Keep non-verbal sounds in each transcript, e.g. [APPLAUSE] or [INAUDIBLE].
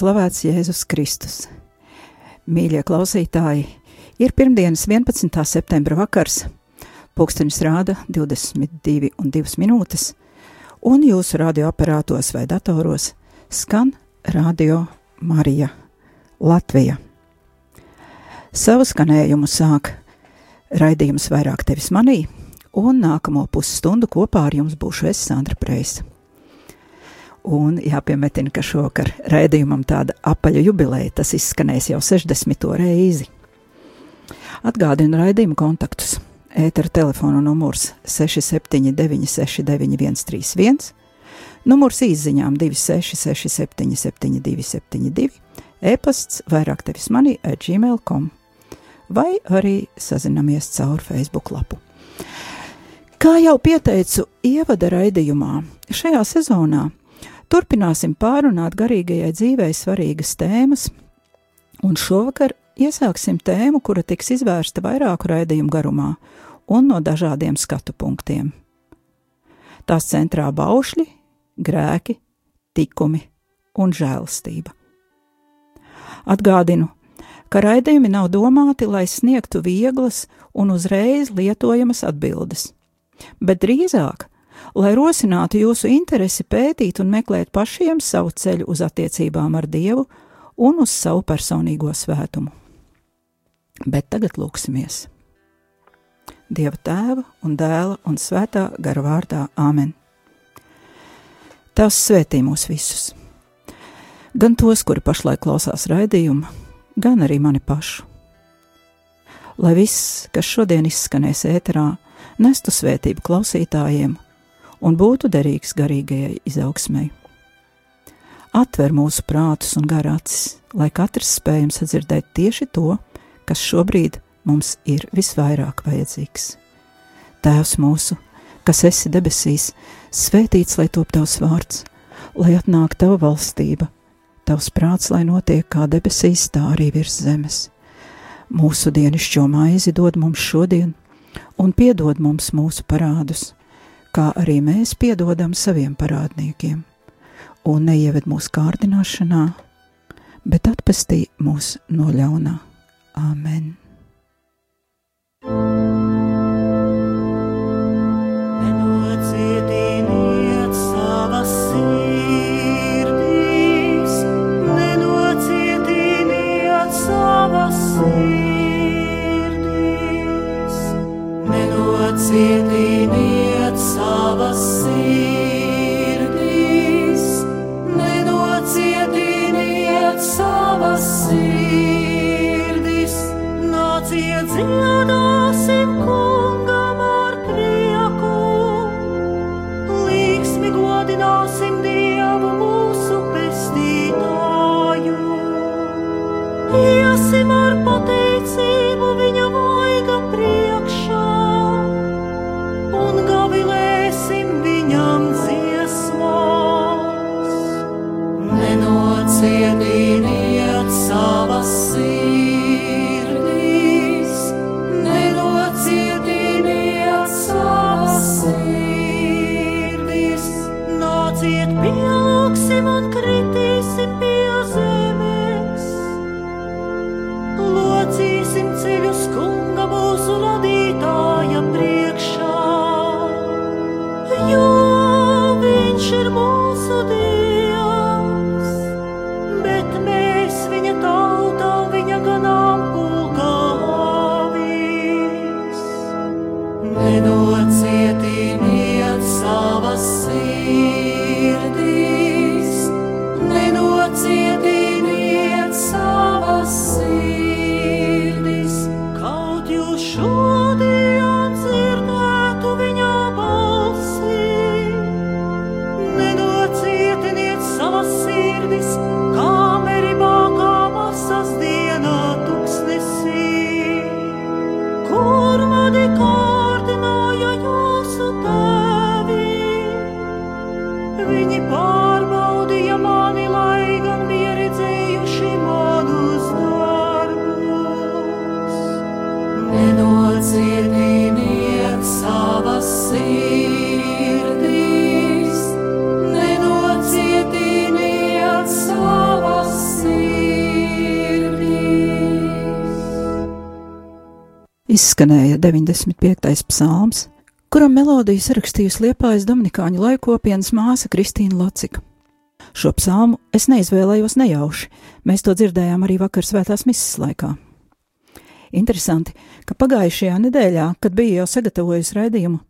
slavēts Jēzus Kristus. Mīļie klausītāji, ir pirmdienas 11. septembra vakars, pulkstenis rāda 22 un 2 minūtes, un jūsu radioaparātos vai datoros skan Radio Marija Latvija. Savu skanējumu sāk raidījums vairāk tevis manī, un nākamo pusstundu kopā ar jums būšu es Sandra Preisa. Un jāpiemetina, ka šovakar raidījumam tāda apaļa jubileja, tas izskanēs jau 60. reizi. Atgādinu raidījumu kontaktus. Ētera telefona numurs 679, 691, 131, numurs izziņām 266, 772, 72, e-pasts vairāk tevis manī at gmail.com vai arī sazinamies caur Facebook lapu. Kā jau pieteicu ievada raidījumā, šajā sezonā turpināsim pārunāt garīgajai dzīvei svarīgas tēmas, un šovakar iesāksim tēmu, kura tiks izvērsta vairāku raidījumu garumā un no dažādiem skatu punktiem. Tās centrā baušļi, grēki, tikumi un žēlastība. Atgādinu, ka raidījumi nav domāti, lai sniegtu vieglas un uzreiz lietojamas atbildes, bet drīzāk, lai rosinātu jūsu interesi pētīt un meklēt pašiem savu ceļu uz attiecībām ar Dievu un uz savu personīgo svētumu. Bet tagad lūksimies! Dieva tēva un dēla un svētā gara vārdā Āmen. Tās svētī mūs visus, gan tos, kuri pašlaik klausās raidījumu, gan arī mani pašu. Lai viss, kas šodien izskanēs ēterā, nestu svētību klausītājiem un būtu derīgs garīgajai izaugsmai. Atver mūsu prātus un gar acis, lai katrs spējam sadzirdēt tieši to, kas šobrīd mums ir visvairāk vajadzīgs. Tēvs mūsu, kas esi debesīs, svētīts lai top tavs vārds, lai atnāk tava valstība, tavs prāts, lai notiek kā debesīs, tā arī virs zemes. Mūsu dienascho maizi dod mums šodien, un piedod mums mūsu parādus, kā arī mēs piedodam saviem parādniekiem, un neieved mūsu kārdināšanā, bet atpestī mūs no ļaunā. Āmen! Nenocietiniet savas sirdīs, nenocietiniet savas sirdīs, nenocietiniet ar pateicību viņa vaiga priekšā un gavilēsim viņam dziesmās. Nenocietiniet Izskanēja 95. psalms, kuram melodiju sarakstījusi Liepājas Dominikāņu laikopienas māsa Kristīna Locika. Šo psalmu es neizvēlējos nejauši, mēs to dzirdējām arī vakar svētās misijas laikā. Interesanti, ka pagājušajā nedēļā, kad bija jau sagatavojusi raidījumu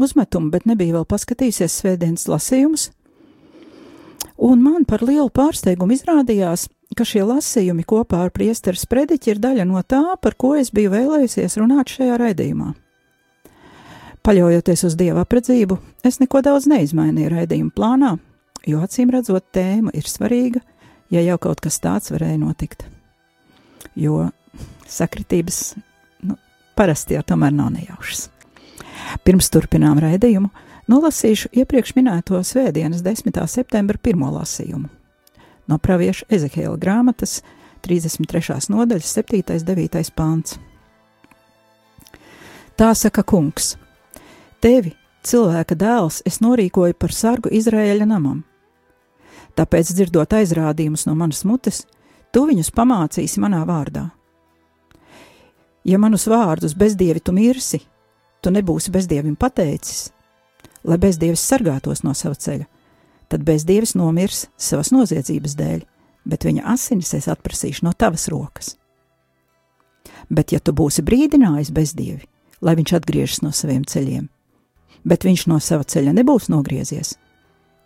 uzmetumu, bet nebija vēl paskatījusies svētdienas lasījumus, un man par lielu pārsteigumu izrādījās, ka šie lasījumi kopā ar priesteru sprediķi ir daļa no tā, par ko es biju vēlējusies runāt šajā raidījumā. Paļaujoties uz dieva apredzību, es neko daudz neizmainīju raidījuma plānā, jo acīm redzot, tēma ir svarīga, ja jau kaut kas tāds varēja notikt. Jo sakritības nu, parasti jau tomēr nav nejaušas. Pirms turpinām raidījumu, nolasīšu iepriekš minēto svētdienas 10. septembra pirmo lasījumu. No pravieša Ezekēla grāmatas 33. nodaļas 7. un 9. pāns. Tā saka kungs: Tevi, cilvēka dēls, es norīkoju par sargu Izraēļa namam. Tāpēc, dzirdot aizrādījumus no manas mutes, tu viņus pamācīsi manā vārdā. Ja manus vārdus bezdievi tu mirsi, tu nebūsi bezdievim pateicis, lai bezdievis sargātos no sava ceļa, tad bezdievis nomirs savas noziedzības dēļ, bet viņa asinis es atprasīšu no tavas rokas. Bet ja tu būsi brīdinājis bezdievi, lai viņš atgriežas no saviem ceļiem, bet viņš no sava ceļa nebūs nogriezies,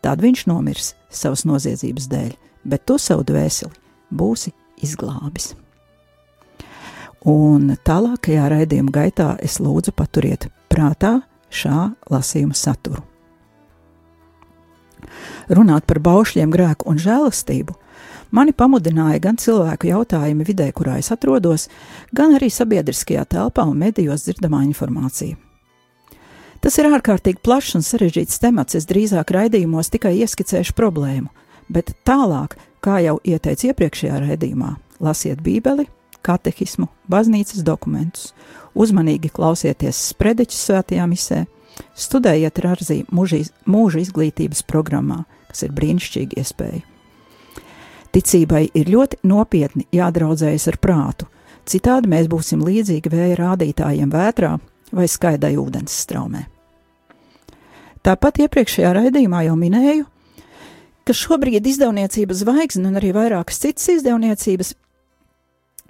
tad viņš nomirs savas noziedzības dēļ, bet tu savu dvēseli būsi izglābis. Un tālākajā raidījuma gaitā es lūdzu paturiet prātā šā lasījuma saturu. Runāt par baušļiem, grēku un žēlastību mani pamudināja gan cilvēku jautājumi vidē, kurā es atrodos, gan arī sabiedriskajā telpā un medijos dzirdamā informācija. Tas ir ārkārtīgi plašs un sarežģīts temats. Es drīzāk raidījumos tikai ieskicēšu problēmu, bet tālāk, kā jau ieteicu iepriekšējā raidījumā, lasiet Bībeli, katehismu, baznīcas dokumentus, uzmanīgi klausieties sprediķu svētajā misē, studējiet Rāzī mūža izglītības programmā, kas ir brīnišķīga iespēja. Ticībai ir ļoti nopietni jādraudzējas ar prātu, citādi mēs būsim līdzīgi vēja rādītājiem vētrā vai skaidai ūdens straumē. Tāpat iepriekšējā raidījumā jau minēju, ka šobrīd izdevniecības zvaigzne un arī vairākas citas izdevniecības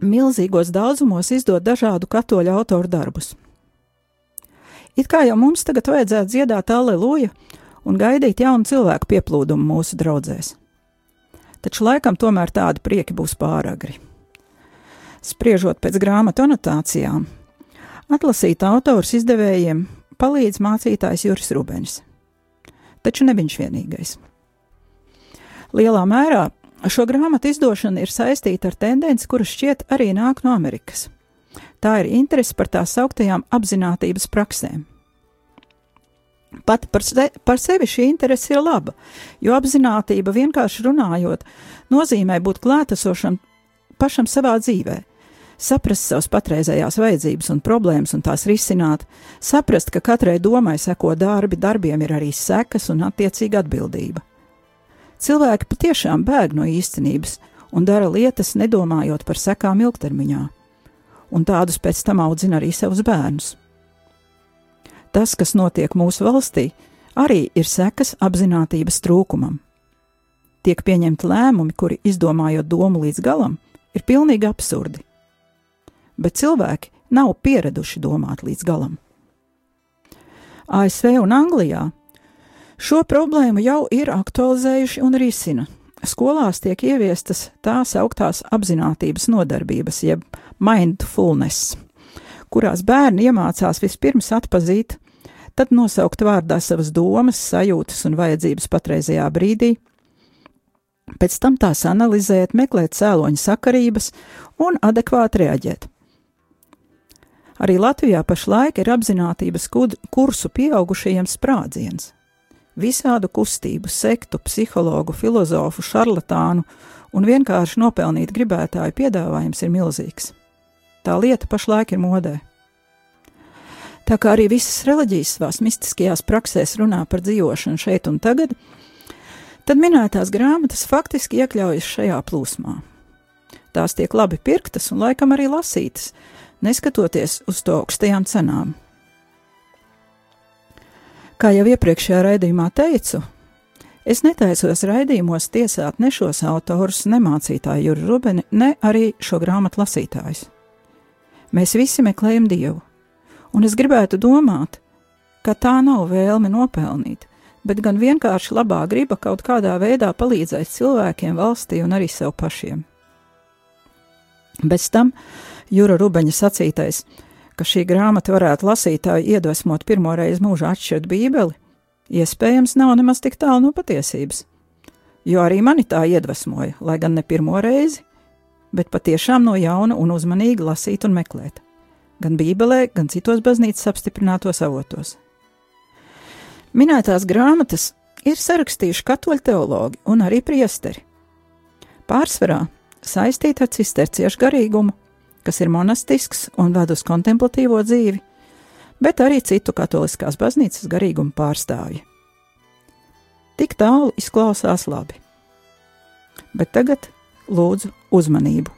milzīgos daudzumos izdod dažādu katoļu autoru darbus. It kā jau mums tagad vajadzētu dziedāt aleluja un gaidīt jaunu cilvēku pieplūdumu mūsu draugzēs. Taču laikam tomēr tādi prieki būs pāragri. Spriežot pēc grāmatu anotācijām, atlasīt autors izdevējiem palīdz mācītājs Juris Rubens. Taču ne viņš vienīgais. Lielā mērā šo grāmatu izdošana ir saistīta ar tendenci, kuras šķiet arī nāk no Amerikas. Tā ir interese par tā sauktajām apziņotības praksēm. Pati par, se, par sevi šī interese ir laba, jo apziņotība vienkārši runājot, nozīmē būt klātesošam pašam savā dzīvē, saprast savas patreizējās vajadzības un problēmas un tās risināt, saprast, ka katrai domai seko darbi, darbiem ir arī sekas un attiecīga atbildība. Cilvēki patiešām bēg no īstenības un dara lietas, nedomājot par sekām ilgtermiņā, un tādus pēc tam audzina arī savus bērnus. Tas, kas notiek mūsu valstī, arī ir sekas apziņotības trūkumam. Tiek pieņemti lēmumi, kuri, izdomājot domu līdz galam, ir pilnīgi absurdi bet cilvēki nav pieraduši domāt līdz galam. ASV un Anglijā šo problēmu jau ir aktualizējuši un risina. Skolās tiek ieviestas tā sauktās apziņotības nodarbības, jeb mindfulness, kurās bērni iemācās vispirms atpazīt, tad nosaukt vārdā savas domas, sajūtas un vajadzības patreizajā brīdī, pēc tam tās analizēt, meklēt cēloņa sakarības un adekvāti reaģēt. Arī Latvijā pašlaik ir apziņotības kursu pieaugušajiem sprādziens. Visādu kustību, sektu, psihologu, filozofu, šarlatānu un vienkārši nopelnīt gribētāju piedāvājums ir milzīgs. Tā lieta pašlaik ir modē. Tā kā arī visas reliģijas savās mistiskajās praksēs runā par dzīvošanu šeit un tagad, tad minētās grāmatas faktiski iekļaujas šajā plūsmā. Tās tiek labi pirktas un laikam arī lasītas, neskatoties uz to augstajām cenām. Kā jau iepriekšējā raidījumā teicu, es netaisos raidījumos tiesāt ne šos autorus, ne mācītāju Juru Rubeni, ne arī šo grāmatu lasītājus. Mēs visi meklējam Dievu, un es gribētu domāt, ka tā nav vēlme nopelnīt, bet gan vienkārši labā griba kaut kādā veidā palīdzēt cilvēkiem, valstī un arī sev pašiem. Bez tam Jura Rubeņa sacītais – ka šī grāmata varētu lasītāju iedvesmot pirmo reizi mūžā atšķirt Bībeli, iespējams nav nemaz tik tālu no patiesības. Jo arī mani tā iedvesmoja, lai gan ne pirmo reizi, bet patiešām no jauna un uzmanīgi lasīt un meklēt. Gan Bībelē, gan citos baznīcas apstiprinātos avotos. Minētās grāmatas ir sarakstījuši katoļu teologi un arī priesteri. Pārsvarā saistīta ar cisterciešu garīgumu kas ir monastisks un ved uz kontemplatīvo dzīvi, bet arī citu katoliskās baznīcas garīguma pārstāvji. Tik tālu izklausās labi. Bet tagad lūdzu uzmanību.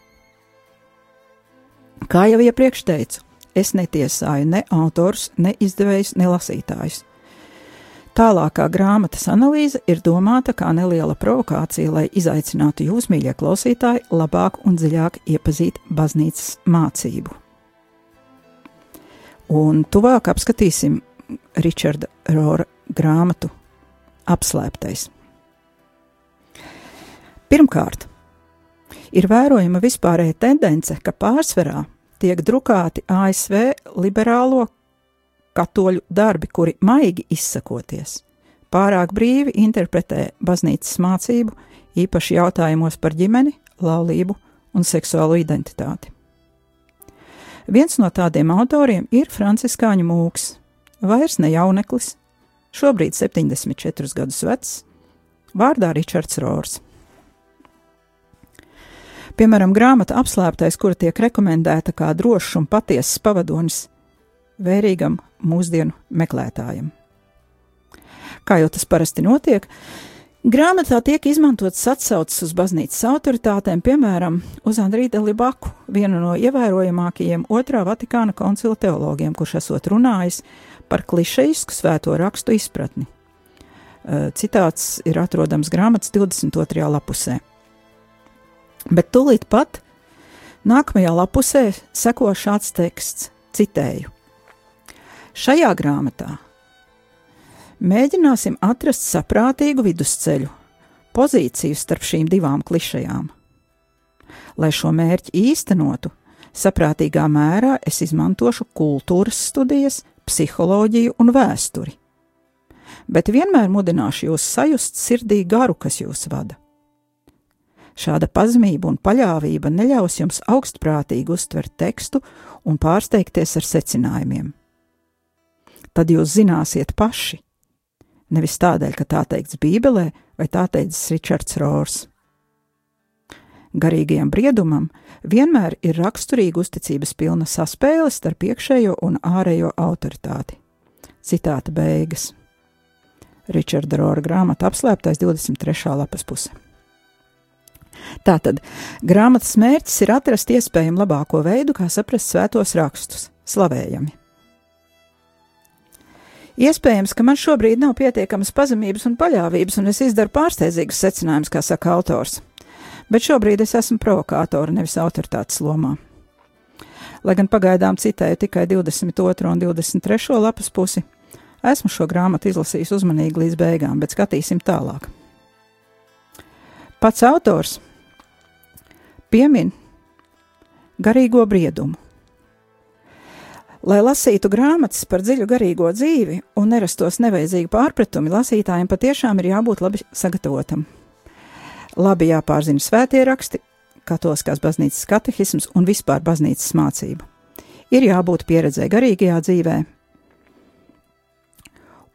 Kā jau iepriekš teicu, es netiesāju ne autors, ne izdevējus, ne lasītājus. Tālākā grāmatas analīze ir domāta kā neliela provokācija, lai izaicinātu jūs, mīļie klausītāji, labāk un dziļāk iepazīt baznīcas mācību. Un tuvāk apskatīsim Ričarda Rora grāmatu Apslēptais. Pirmkārt, ir vērojama vispārēja tendence, ka pārsvarā tiek drukāti ASV liberālo katoļu darbi, kuri maigi izsakoties, pārāk brīvi interpretē baznīcas mācību, īpaši jautājumos par ģimeni, laulību un seksuālo identitāti. Viens no tādiem autoriem ir Franciskāņu mūks, vairs ne jauneklis, šobrīd 74 gadus vecs, vārdā Ričards Rors. Piemēram, grāmata apslēptais, kura tiek rekomendēta kā drošs un patiesas pavadonis vērīgam mūsdienu meklētājam. Kā jau tas parasti notiek, grāmatā tiek izmantotas atsauces uz baznīcas autoritātēm, piemēram, uz Andriju Delibaku, vienu no ievērojamākajiem otrā Vatikāna koncila teologiem, kurš esot runājis par klišejisku svēto rakstu izpratni. Citāts ir atrodams grāmatas 22. lapusē. Bet tūlīt pat nākamajā lapusē seko šāds teksts, citēju: Šajā grāmatā mēģināsim atrast saprātīgu vidusceļu, pozīciju starp šīm divām klišajām. Lai šo mērķi īstenotu, saprātīgā mērā es izmantošu kultūras studijas, psiholoģiju un vēsturi. Bet vienmēr mudināšu jūs sajust sirdī garu, kas jūs vada. Šāda pazemība un paļāvība neļaus jums augstprātīgi uztvert tekstu un pārsteigties ar secinājumiem tad jūs zināsiet paši. Nevis tādēļ, ka tā teikts Bībelē vai tā teicis Ričards Rors. Garīgajam briedumam vienmēr ir raksturīga uzticības pilna saspēle starp iekšējo un ārējo autoritāti. Citāta beigas. Ričarda Rora grāmata apslēptais 23. lapas puse. Tātad grāmatas mērķis ir atrast iespējami labāko veidu, kā saprast svētos rakstus, slavējami. Iespējams, ka man šobrīd nav pietiekamas pazemības un paļāvības, un es izdaru pārsteidzīgus secinājumus, kā saka autors. Bet šobrīd es esmu provokātori, nevis autoritātes lomā. Lai gan pagaidām citēju tikai 22. un 23. lapas pusi, esmu šo grāmatu izlasījis uzmanīgi līdz beigām, bet skatīsim tālāk. Pats autors piemin garīgo briedumu Lai lasītu grāmatas par dziļu garīgo dzīvi un nerastos nevajadzīgi pārpratumi, lasītājiem patiešām ir jābūt labi sagatavotam. Labi jāpārzina svētie raksti, katoliskās baznīcas katehisms un vispār baznīcas mācība. Ir jābūt pieredzē garīgajā dzīvē,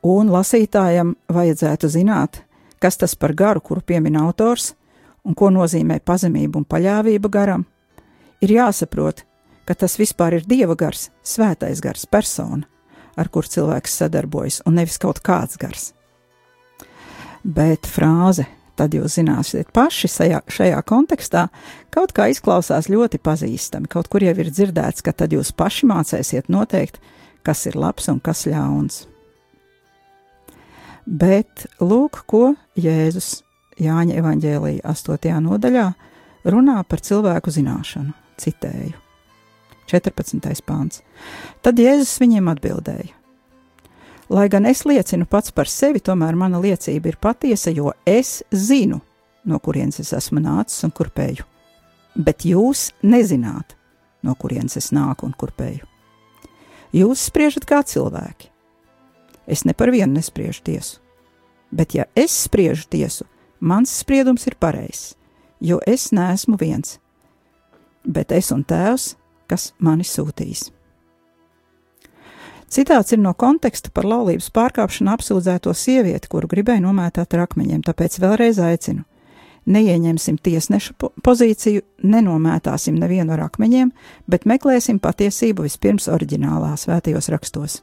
un lasītājam vajadzētu zināt, kas tas par garu, kuru piemin autors, un ko nozīmē pazemība un paļāvība garam. Ir jāsaprot, ka tas vispār ir dieva gars, svētais gars, persona, ar kur cilvēks sadarbojas, un nevis kaut kāds gars. Bet frāze, tad jūs zināsiet paši šajā, šajā kontekstā, kaut kā izklausās ļoti pazīstami. Kaut kur jau ir dzirdēts, ka tad jūs paši mācīsiet noteikt, kas ir labs un kas ļauns. Bet lūk, ko Jēzus Jāņa evanģēlīja 8. nodaļā runā par cilvēku zināšanu. Citēju 14. pāns. Tad Jēzus viņiem atbildēja: Lai gan es liecinu pats par sevi, tomēr mana liecība ir patiesa, jo es zinu, no kurienes es esmu nācis un kurpēju. Bet jūs nezināt, no kurienes es nāku un kurpēju. Jūs spriežat kā cilvēki, Es ne par vienu nespriežu tiesu. Bet, ja es spriežu tiesu, mans spriedums ir pareizs, jo es neesmu viens, bet es un tēvs, kas mani sūtīs. Citāts ir no konteksta par laulības pārkāpšanu apsūdzēto sievieti, kuru gribēja nomētāt ar akmeņiem, tāpēc vēlreiz aicinu. Neieņemsim tiesneša pozīciju, nenomētāsim nevienu ar akmeņiem, bet meklēsim patiesību vispirms oriģinālā svētajos rakstos.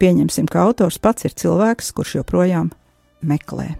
Pieņemsim, ka autors pats ir cilvēks, kurš joprojām meklē.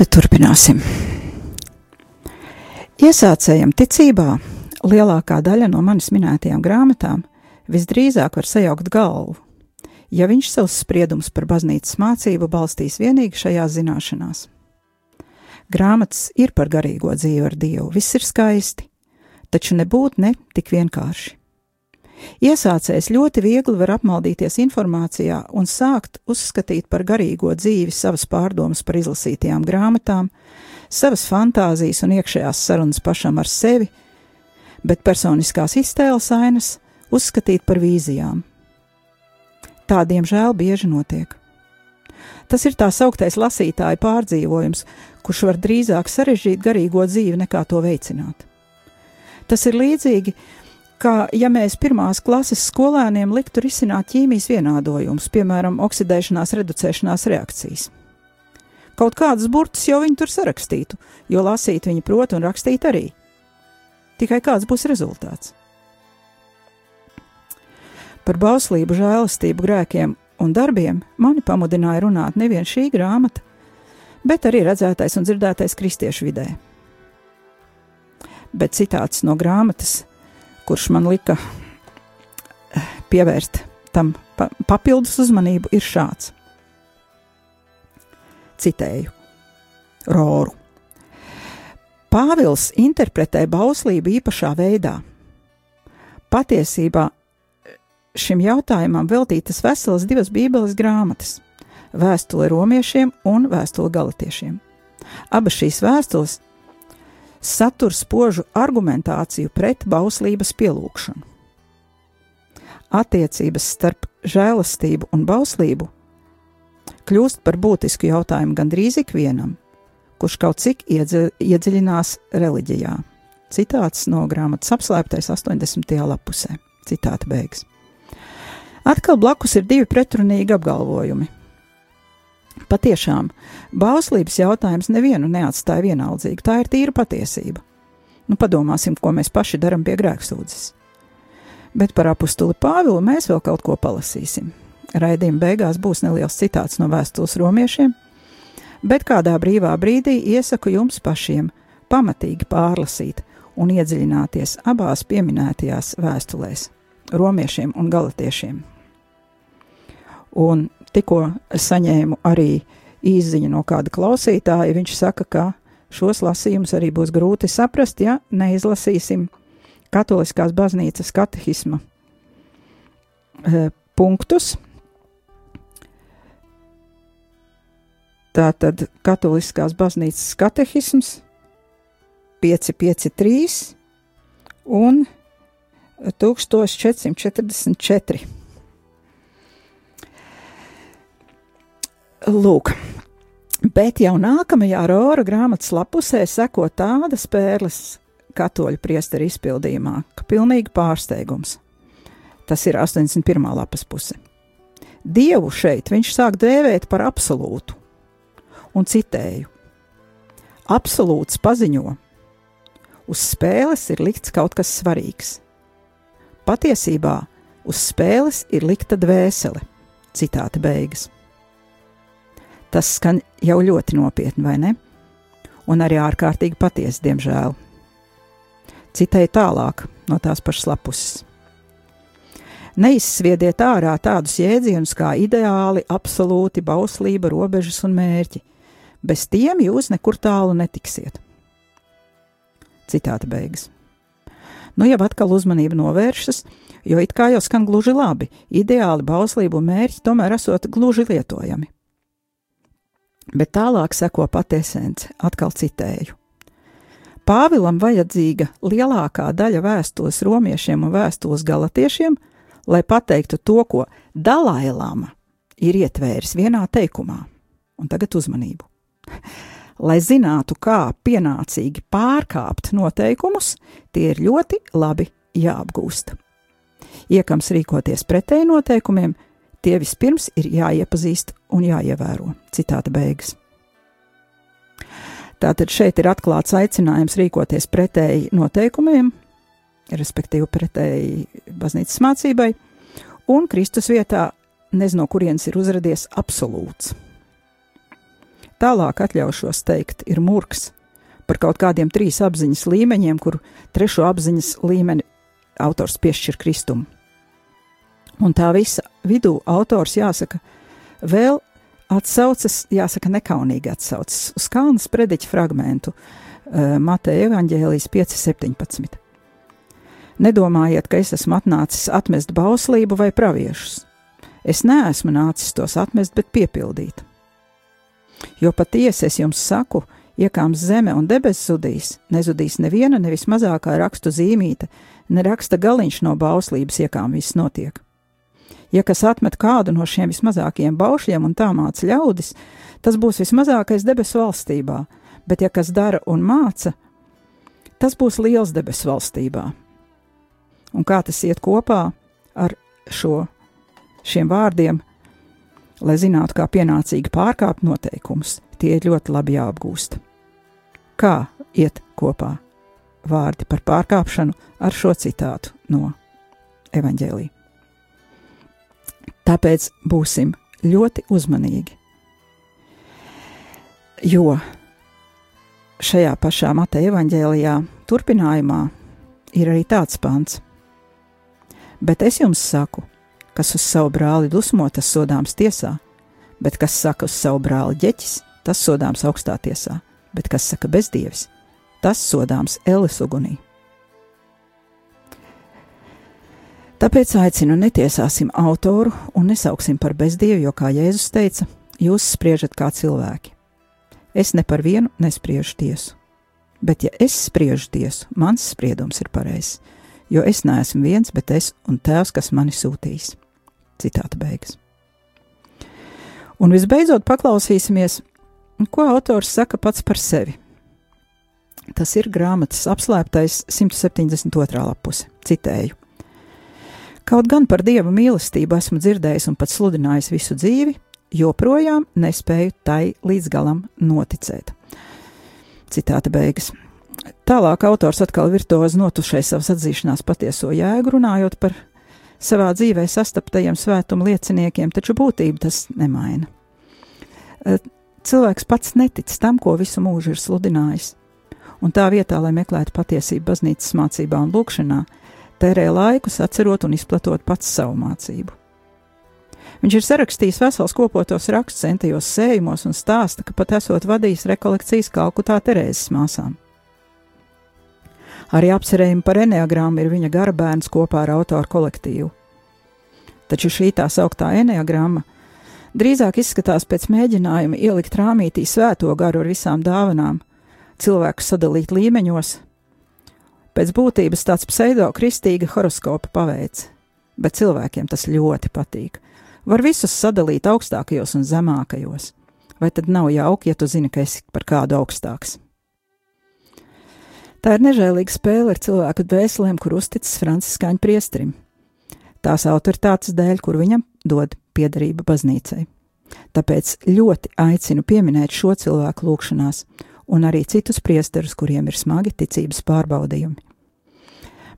Tagad turpināsim. Iesācējam ticībā lielākā daļa no manis minētajām grāmatām visdrīzāk var sajaukt galvu, ja viņš savus spriedumus par baznīcas mācību balstīs vienīgi šajās zināšanās. Grāmatas ir par garīgo dzīvi ar Dievu, viss ir skaisti, taču nebūt ne tik vienkārši. Iesācējs ļoti viegli var apmaldīties informācijā un sākt uzskatīt par garīgo dzīvi savas pārdomas par izlasītajām grāmatām, savas fantāzijas un iekšējās sarunas pašam ar sevi, bet personiskās iztēles ainas uzskatīt par vīzijām. Tā, diemžēl, bieži notiek. Tas ir tā sauktais lasītāja pārdzīvojums, kurš var drīzāk sarežģīt garīgo dzīvi nekā to veicināt. Tas ir līdzīgi, kā ja mēs pirmās klases skolēniem liktu risināt ķīmijas vienādojumus, piemēram, oksidēšanās, reducēšanās reakcijas. Kaut kādas burtas jau viņi tur sarakstītu, jo lasīt viņi prot un rakstīt arī. Tikai kāds būs rezultāts? Par bauslību, žēlastību, grēkiem un darbiem mani pamudināja runāt nevien šī grāmata, bet arī redzētais un dzirdētais kristiešu vidē. Bet citāts no grāmatas kurš man lika eh, pievērst tam pa papildus uzmanību, ir šāds. Citēju Roru. Pāvils interpretē bauslību īpašā veidā. Patiesībā šim jautājumam veltītas veselas divas Bībeles grāmatas - vēstule romiešiem un vēstule galotiešiem. Abas šīs vēstules satur spožu argumentāciju pret bauslības pielūgšanu. Attiecības starp žēlastību un bauslību kļūst par būtisku jautājumu gandrīz ikvienam, kurš kaut cik iedzi, iedziļinās reliģijā. Citāts no grāmatas apslēptais 80. lapusē. Citāta beigas. Atkal blakus ir divi pretrunīgi apgalvojumi Patiešām, bauslības jautājums nevienu neatstāja vienaldzīgu. Tā ir tīra patiesība. Nu, padomāsim, ko mēs paši darām pie grēksūdzes. Bet par apakstuli Pāvilu mēs vēl kaut ko palasīsim. Raidījuma beigās būs neliels citāts no vēstules romiešiem, bet kādā brīvā brīdī iesaku jums pašiem pamatīgi pārlasīt un iedziļināties abās pieminētajās vēstulēs - romiešiem un galatiešiem. Un tikko saņēmu arī īziņu no kāda klausītāja, viņš saka, ka šos lasījumus arī būs grūti saprast, ja neizlasīsim katoliskās baznīcas katehisma e, punktus. Tātad katoliskās baznīcas katehisms 553 un 1444. Lūk, bet jau nākamajā Rora grāmatas lapusē seko tādas pērles katoļu priesteru izpildījumā, ka pilnīgi pārsteigums. Tas ir 81. lapas puse. Dievu šeit viņš sāk dēvēt par absolūtu, un citēju: Absolūts paziņo, uz spēles ir likts kaut kas svarīgs. Patiesībā uz spēles ir likta dvēsele. Citāta beigas. Tas skan jau ļoti nopietni, vai ne? Un arī ārkārtīgi patiesi, diemžēl. Citēju tālāk no tās pašas lapus. Neizsviediet ārā tādus jēdzienus kā ideāli, absolūti, bauslība, robežas un mērķi. Bez tiem jūs nekur tālu netiksiet. Citāta beigas. Nu, jau atkal uzmanība novēršas, jo it kā jau skan gluži labi, ideāli bauslību un mērķi tomēr esot gluži lietojami. Bet tālāk seko patiesence, atkal citēju. Pāvilam vajadzīga lielākā daļa vēstules romiešiem un vēstules galatiešiem, lai pateiktu to, ko Dalai Lama ir ietvēris vienā teikumā. Un tagad uzmanību! [LAUGHS] lai zinātu, kā pienācīgi pārkāpt noteikumus, tie ir ļoti labi jāapgūst. Iekams rīkoties pretēji noteikumiem, tie vispirms ir jāiepazīst un jāievēro. Citāta beigas. Tātad šeit ir atklāts aicinājums rīkoties pretēji noteikumiem, respektīvi pretēji baznīcas mācībai, un Kristus vietā nezinu, no kurienes ir uzradies absolūts tālāk atļaušos teikt, ir murgs par kaut kādiem trīs apziņas līmeņiem, kur trešo apziņas līmeni autors piešķir kristumu. Un tā visa vidū autors jāsaka, vēl atsaucas, jāsaka, nekaunīgi atsaucas uz Kalnas prediķa fragmentu uh, Mateja evaņģēlijas 5.17. Nedomājiet, ka es esmu atnācis atmest bauslību vai praviešus. Es neesmu nācis tos atmest, bet piepildīt. Jo patiesi es jums saku, iekāms zeme un debesis zudīs, nezudīs neviena, nevis mazākā rakstu zīmīte, ne raksta galiņš no bauslības, iekām viss notiek. Ja kas atmet kādu no šiem vismazākajiem baušļiem un tā māca ļaudis, tas būs vismazākais debesu valstībā, bet ja kas dara un māca, tas būs liels debesu valstībā. Un kā tas iet kopā ar šo, šiem vārdiem, lai zinātu, kā pienācīgi pārkāpt noteikumus, tie ir ļoti labi jāapgūst. Kā iet kopā vārdi par pārkāpšanu ar šo citātu no evaņģēlī? Tāpēc būsim ļoti uzmanīgi, jo šajā pašā Mateja evaņģēlijā turpinājumā ir arī tāds pants. Bet es jums saku, Kas uz savu brāli dusmo, tas sodāms tiesā, bet kas saka uz savu brāli ģeķis, tas sodāms augstā tiesā, bet kas saka bezdievis, tas sodāms Elis ugunī. Tāpēc aicinu netiesāsim autoru un nesauksim par bezdievu, jo, kā Jēzus teica, jūs spriežat kā cilvēki. Es ne par vienu nespriežu tiesu, bet ja es spriežu tiesu, mans spriedums ir pareizs jo es neesmu viens, bet es un tēvs, kas mani sūtīs. Citāta beigas. Un visbeidzot, paklausīsimies, ko autors saka pats par sevi. Tas ir grāmatas apslēptais 172. lapuse. Citēju: Kaut gan par dieva mīlestību esmu dzirdējis un pat sludinājis visu dzīvi, joprojām nespēju tai līdz galam noticēt. Citāta beigas. Tālāk autors atkal virtuozi notušai savas atzīšanās patieso jēgu, runājot par savā dzīvē sastaptajiem svētuma lieciniekiem, taču būtību tas nemaina. Eh, cilvēks pats netic tam, ko visu mūžu ir sludinājis, un tā vietā, lai meklētu patiesību baznīcas mācībā un lūkšanā, tērē laikus atcerot un izplatot pats savu mācību. Viņš ir sarakstījis vesels kopotos rakstus centajos sējumos un stāsta, ka pat esot vadījis rekolekcijas Kalkutā Terēzes māsām. Arī apcerējumi par eneagrammu ir viņa gara bērns kopā ar autoru kolektīvu. Taču šī tā sauktā eneagramma drīzāk izskatās pēc mēģinājuma ielikt rāmītī svēto garu ar visām dāvanām, cilvēku sadalīt līmeņos. Pēc būtības tāds pseido-kristīga horoskopa paveids, bet cilvēkiem tas ļoti patīk. Var visus sadalīt augstākajos un zemākajos. Vai tad nav jauki, ja tu zini, ka esi par kādu augstāks? Tā ir nežēlīga spēle ar cilvēku dvēselēm, kur uzticas franciskāņu priesterim. Tās autoritātes dēļ, kur viņam dod piederība baznīcai. Tāpēc ļoti aicinu pieminēt šo cilvēku lūgšanās, un arī citus priesterus, kuriem ir smagi ticības pārbaudījumi.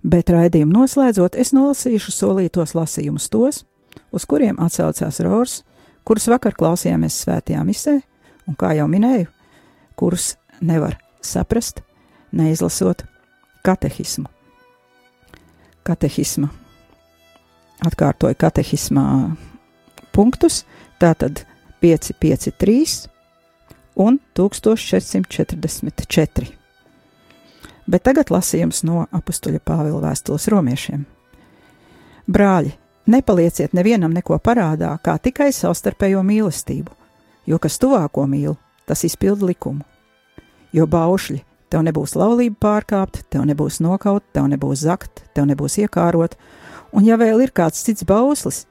Bet raidījumu noslēdzot, es nolasīšu solītos lasījumus tos, uz kuriem atsaucās Rors, kurus vakar klausījāmies svētajā misē, un, kā jau minēju, kurus nevar saprast, neizlasot katehismu. Katehisma. Atkārtoju katehismā punktus, tātad 5, 5, 3 un 1444. Bet tagad lasījums no apakstuļa Pāvila vēstules romiešiem. Brāļi, Nepalieciet nevienam neko parādā, kā tikai savstarpējo mīlestību, jo kas tuvāko mīl, tas izpild likumu. Jo baušļi tev nebūs laulība pārkāpt, tev nebūs nokaut, tev nebūs zakt, tev nebūs iekārot, un ja vēl ir kāds cits bauslis,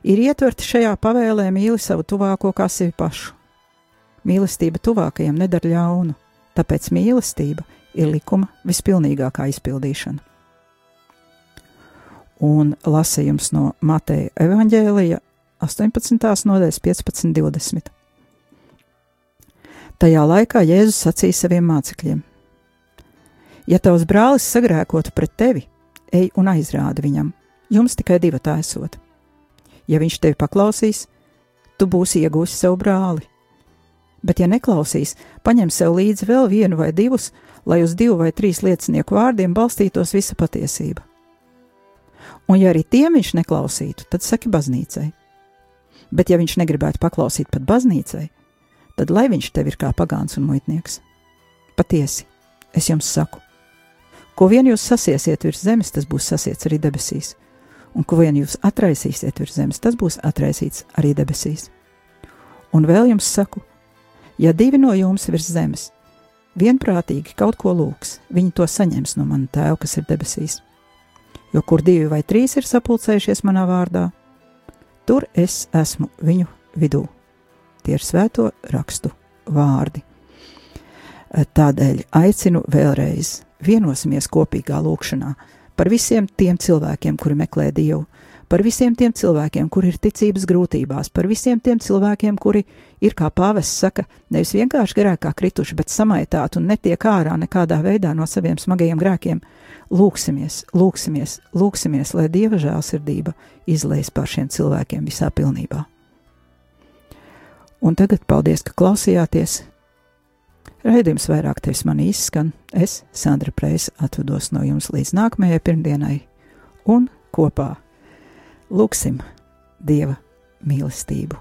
ir ietverti šajā pavēlē mīli savu tuvāko kā sevi pašu. Mīlestība tuvākajam nedara ļaunu, tāpēc mīlestība ir likuma vispilnīgākā izpildīšana un lasījums no Mateja evaņģēlija 18. nodaļas 15.20. Tajā laikā Jēzus sacīja saviem mācekļiem: Ja tavs brālis sagrēkotu pret tevi, ej un aizrādi viņam, jums tikai divi tā esot. Ja viņš tevi paklausīs, tu būsi iegūsi savu brāli. Bet, ja neklausīs, paņem sev līdzi vēl vienu vai divus, lai uz divu vai trīs liecinieku vārdiem balstītos visa patiesība. Un, ja arī tiem viņš neklausītu, tad saki baznīcai. Bet, ja viņš negribētu paklausīt pat baznīcai, tad lai viņš tev ir kā pagāns un muitnieks. Patiesi, es jums saku, ko vien jūs sasiesiet virs zemes, tas būs sasiets arī debesīs, un ko vien jūs atraisīsiet virs zemes, tas būs atraisīts arī debesīs. Un vēl jums saku, ja divi no jums virs zemes vienprātīgi kaut ko lūgs, viņi to saņems no mana tēva, kas ir debesīs jo kur divi vai trīs ir sapulcējušies manā vārdā, tur es esmu viņu vidū. Tie ir svēto rakstu vārdi. Tādēļ aicinu vēlreiz vienosimies kopīgā lūkšanā par visiem tiem cilvēkiem, kuri meklē Dievu, par visiem tiem cilvēkiem, kuri ir ticības grūtībās, par visiem tiem cilvēkiem, kuri ir, kā pāvests saka, nevis vienkārši grēkā krituši, bet samaitāti un netiek ārā nekādā veidā no saviem smagajiem grēkiem. Lūksimies, lūksimies, lūksimies, lai Dieva žēlsirdība izleis pār šiem cilvēkiem visā pilnībā. Un tagad paldies, ka klausījāties! Raidījums vairāk tevis man izskan, es, Sandra Preisa, atvados no jums līdz nākamajai pirmdienai, un kopā Lūksim Dieva mīlestību.